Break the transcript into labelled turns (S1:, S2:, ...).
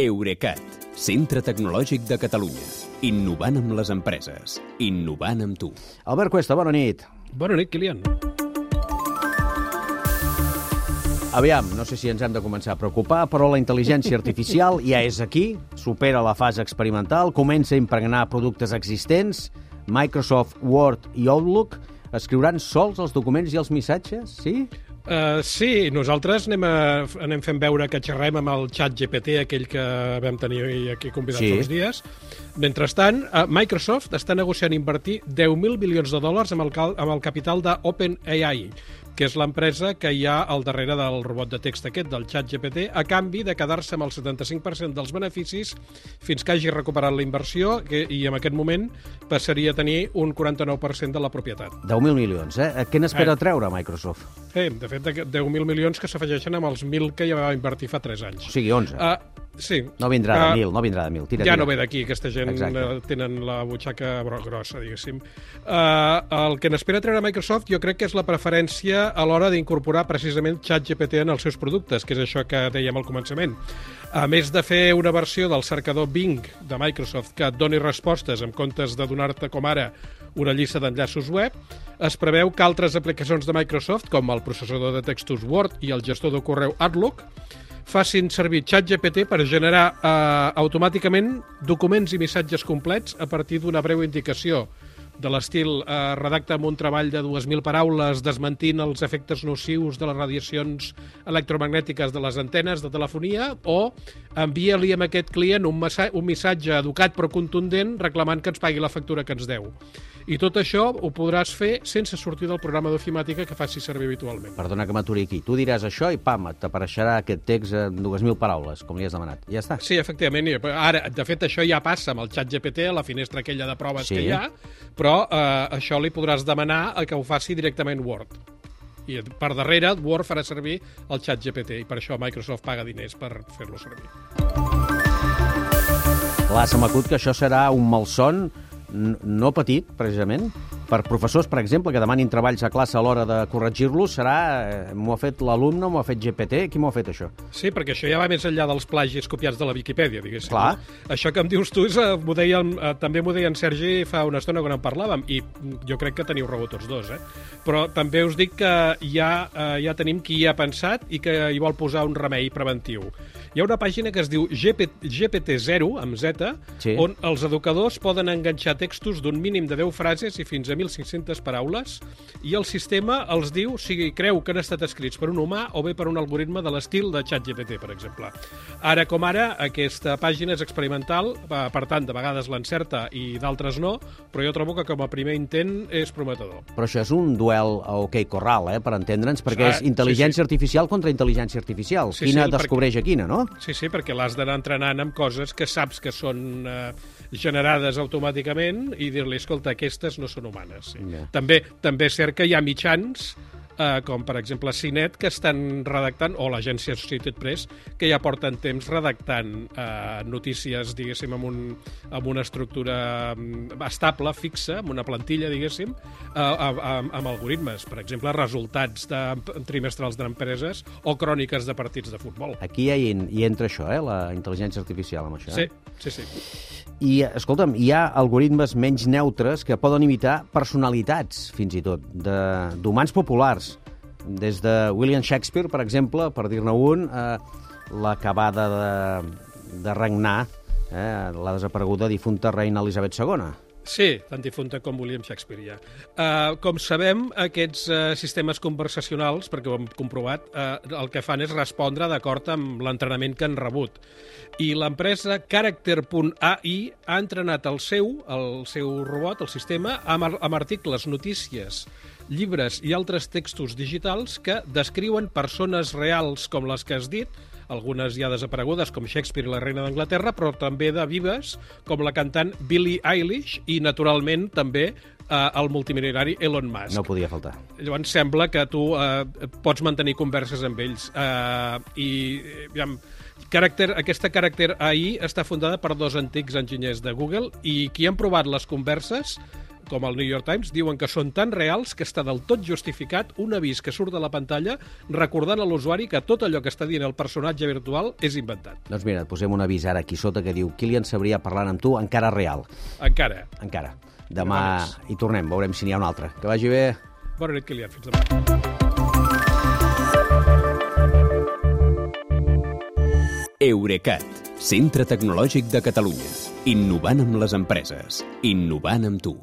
S1: Eurecat, centre tecnològic de Catalunya. Innovant amb les empreses. Innovant amb tu.
S2: Albert Cuesta, bona nit.
S3: Bona nit, Kilian.
S2: Aviam, no sé si ens hem de començar a preocupar, però la intel·ligència artificial ja és aquí, supera la fase experimental, comença a impregnar productes existents, Microsoft Word i Outlook escriuran sols els documents i els missatges, sí?
S3: Uh, sí, nosaltres anem, a, anem fent veure que xerrem amb el xat GPT, aquell que vam tenir aquí convidat
S2: Sí.
S3: uns dies. Mentrestant, uh, Microsoft està negociant invertir 10.000 bilions de dòlars amb el, cal, amb el capital d'OpenAI, que és l'empresa que hi ha al darrere del robot de text aquest, del xat GPT, a canvi de quedar-se amb el 75% dels beneficis fins que hagi recuperat la inversió que, i en aquest moment passaria a tenir un 49% de la propietat.
S2: 10.000 milions, eh? Què n'espera
S3: Eh.
S2: treure Microsoft?
S3: Eh, de fet, de- 10.000 milions que s'afegeixen amb els 1.000 que ja va invertir fa 3 anys.
S2: O sigui, 11.
S3: Uh, sí.
S2: No vindrà de
S3: Ah,
S2: 1.000, no vindrà de 1.000. Tira,
S3: ja
S2: tira.
S3: no ve d'aquí, aquesta gent
S2: Exacte.
S3: eh, tenen la butxaca grossa, diguéssim. Uh, el que n'espera treure Microsoft jo crec que és la preferència a l'hora d'incorporar precisament ChatGPT en els seus productes, que és això que dèiem al començament. A més de fer una versió del cercador Bing de Microsoft que et doni respostes en comptes de donar-te com ara una llista d'enllaços web, es preveu que altres aplicacions de Microsoft, com el processador de textos Word i el gestor de correu Outlook, facin servir ChatGPT per generar eh, automàticament documents i missatges complets a partir d'una breu indicació de l'estil eh, redacta amb un treball de 2.000 paraules desmentint els efectes nocius de les radiacions electromagnètiques de les antenes de telefonia o envia-li a aquest client un, un missatge educat però contundent reclamant que ens pagui la factura que ens deu. I tot això ho podràs fer sense sortir del programa d'ofimàtica que faci servir habitualment.
S2: Perdona que m'aturi aquí. Tu diràs això i pam, t'apareixerà aquest text en 2.000 paraules, com li has demanat. I ja està.
S3: Sí, efectivament. Ara, de fet, això ja passa amb el xat GPT, a la finestra aquella de proves
S2: Sí.
S3: que hi ha, però eh, això li podràs demanar a que ho faci directament Word. I per darrere, Word farà servir el xat GPT, i per això Microsoft paga diners per fer-lo servir.
S2: Clar, se m'acut que això serà un malson no petit, precisament, per professors, per exemple, que demanin treballs a classe a l'hora de corregir-los, serà... eh, M'ho ha fet l'alumne, m'ho ha fet GPT, qui m'ho ha fet, això?
S3: Sí, perquè això ja va més enllà dels plagis copiats de la Viquipèdia, diguéssim.
S2: Clar.
S3: No? Això que em dius tu és, eh, deia, eh, també m'ho deia en Sergi fa una estona quan en parlàvem, i jo crec que teniu raó tots dos, eh? Però també us dic que ja, eh, ja tenim qui hi ha pensat i que hi vol posar un remei preventiu. Hi ha una pàgina que es diu GP, GPT-0, amb Z,
S2: Sí.
S3: on els educadors poden enganxar textos d'un mínim de 10 frases i fins a 1.500 paraules, i el sistema els diu si creu que han estat escrits per un humà o bé per un algoritme de l'estil de ChatGPT, per exemple. Ara com ara, aquesta pàgina és experimental, eh, per tant, de vegades l'encerta i d'altres no, però jo trobo que com a primer intent és prometedor.
S2: Però això és un duel a OK Corral, eh, per entendre's, perquè
S3: Ah,
S2: és intel·ligència
S3: sí, sí.
S2: artificial contra intel·ligència artificial.
S3: Sí,
S2: quina
S3: sí, perquè-
S2: descobreix a quina, no?
S3: Sí, sí, perquè l'has d'anar entrenant amb coses que saps que són eh, generades automàticament i dir-li, escolta, aquestes no són humanes. Sí.
S2: Ja.
S3: També, també és cert que hi ha mitjans eh, com per exemple Cinet, que estan redactant, o l'agència Associated Press, que ja porten temps redactant eh, notícies, diguéssim, amb, un, amb una estructura mm, estable, fixa, amb una plantilla, diguéssim, eh, amb, amb algoritmes. Per exemple, resultats de, trimestrals d'empreses o cròniques de partits de futbol.
S2: Aquí hi, hi entra això, eh, la intel·ligència artificial, amb això.
S3: Sí, sí, sí.
S2: I, escolta'm, hi ha algoritmes menys neutres que poden imitar personalitats, fins i tot, de- d'humans populars. Des de William Shakespeare, per exemple, per dir-ne un, eh, l'acabada de, de regnar, eh, la desapareguda difunta reina Elisabet II.
S3: Sí, tan difunta com William Shakespeare, ja. Uh, com sabem, aquests uh, sistemes conversacionals, perquè ho hem comprovat, uh, el que fan és respondre d'acord amb l'entrenament que han rebut. I l'empresa Character.ai ha entrenat el seu, el seu robot, el sistema, amb, amb articles, notícies, llibres i altres textos digitals que descriuen persones reals com les que has dit, algunes ja desaparegudes, com Shakespeare i la reina d'Anglaterra, però també de vives, com la cantant Billie Eilish i, naturalment, també eh, el multimilionari Elon Musk.
S2: No podia faltar.
S3: Llavors sembla que tu eh, pots mantenir converses amb ells. Eh, I, aviam, caràcter, aquesta caràcter AI està fundada per dos antics enginyers de Google i qui han provat les converses com el New York Times, diuen que són tan reals que està del tot justificat un avís que surt de la pantalla recordant a l'usuari que tot allò que està dient el personatge virtual és inventat.
S2: Doncs mira, et posem un avís ara aquí sota que diu Kilian Sabria parlant amb tu, encara real.
S3: Encara.
S2: Encara. Demà hi tornem, veurem si n'hi ha un altre. Que vagi bé.
S3: Bona nit, Kilian. Fins demà.
S1: Eurecat, centre tecnològic de Catalunya. Innovant amb les empreses. Innovant amb tu.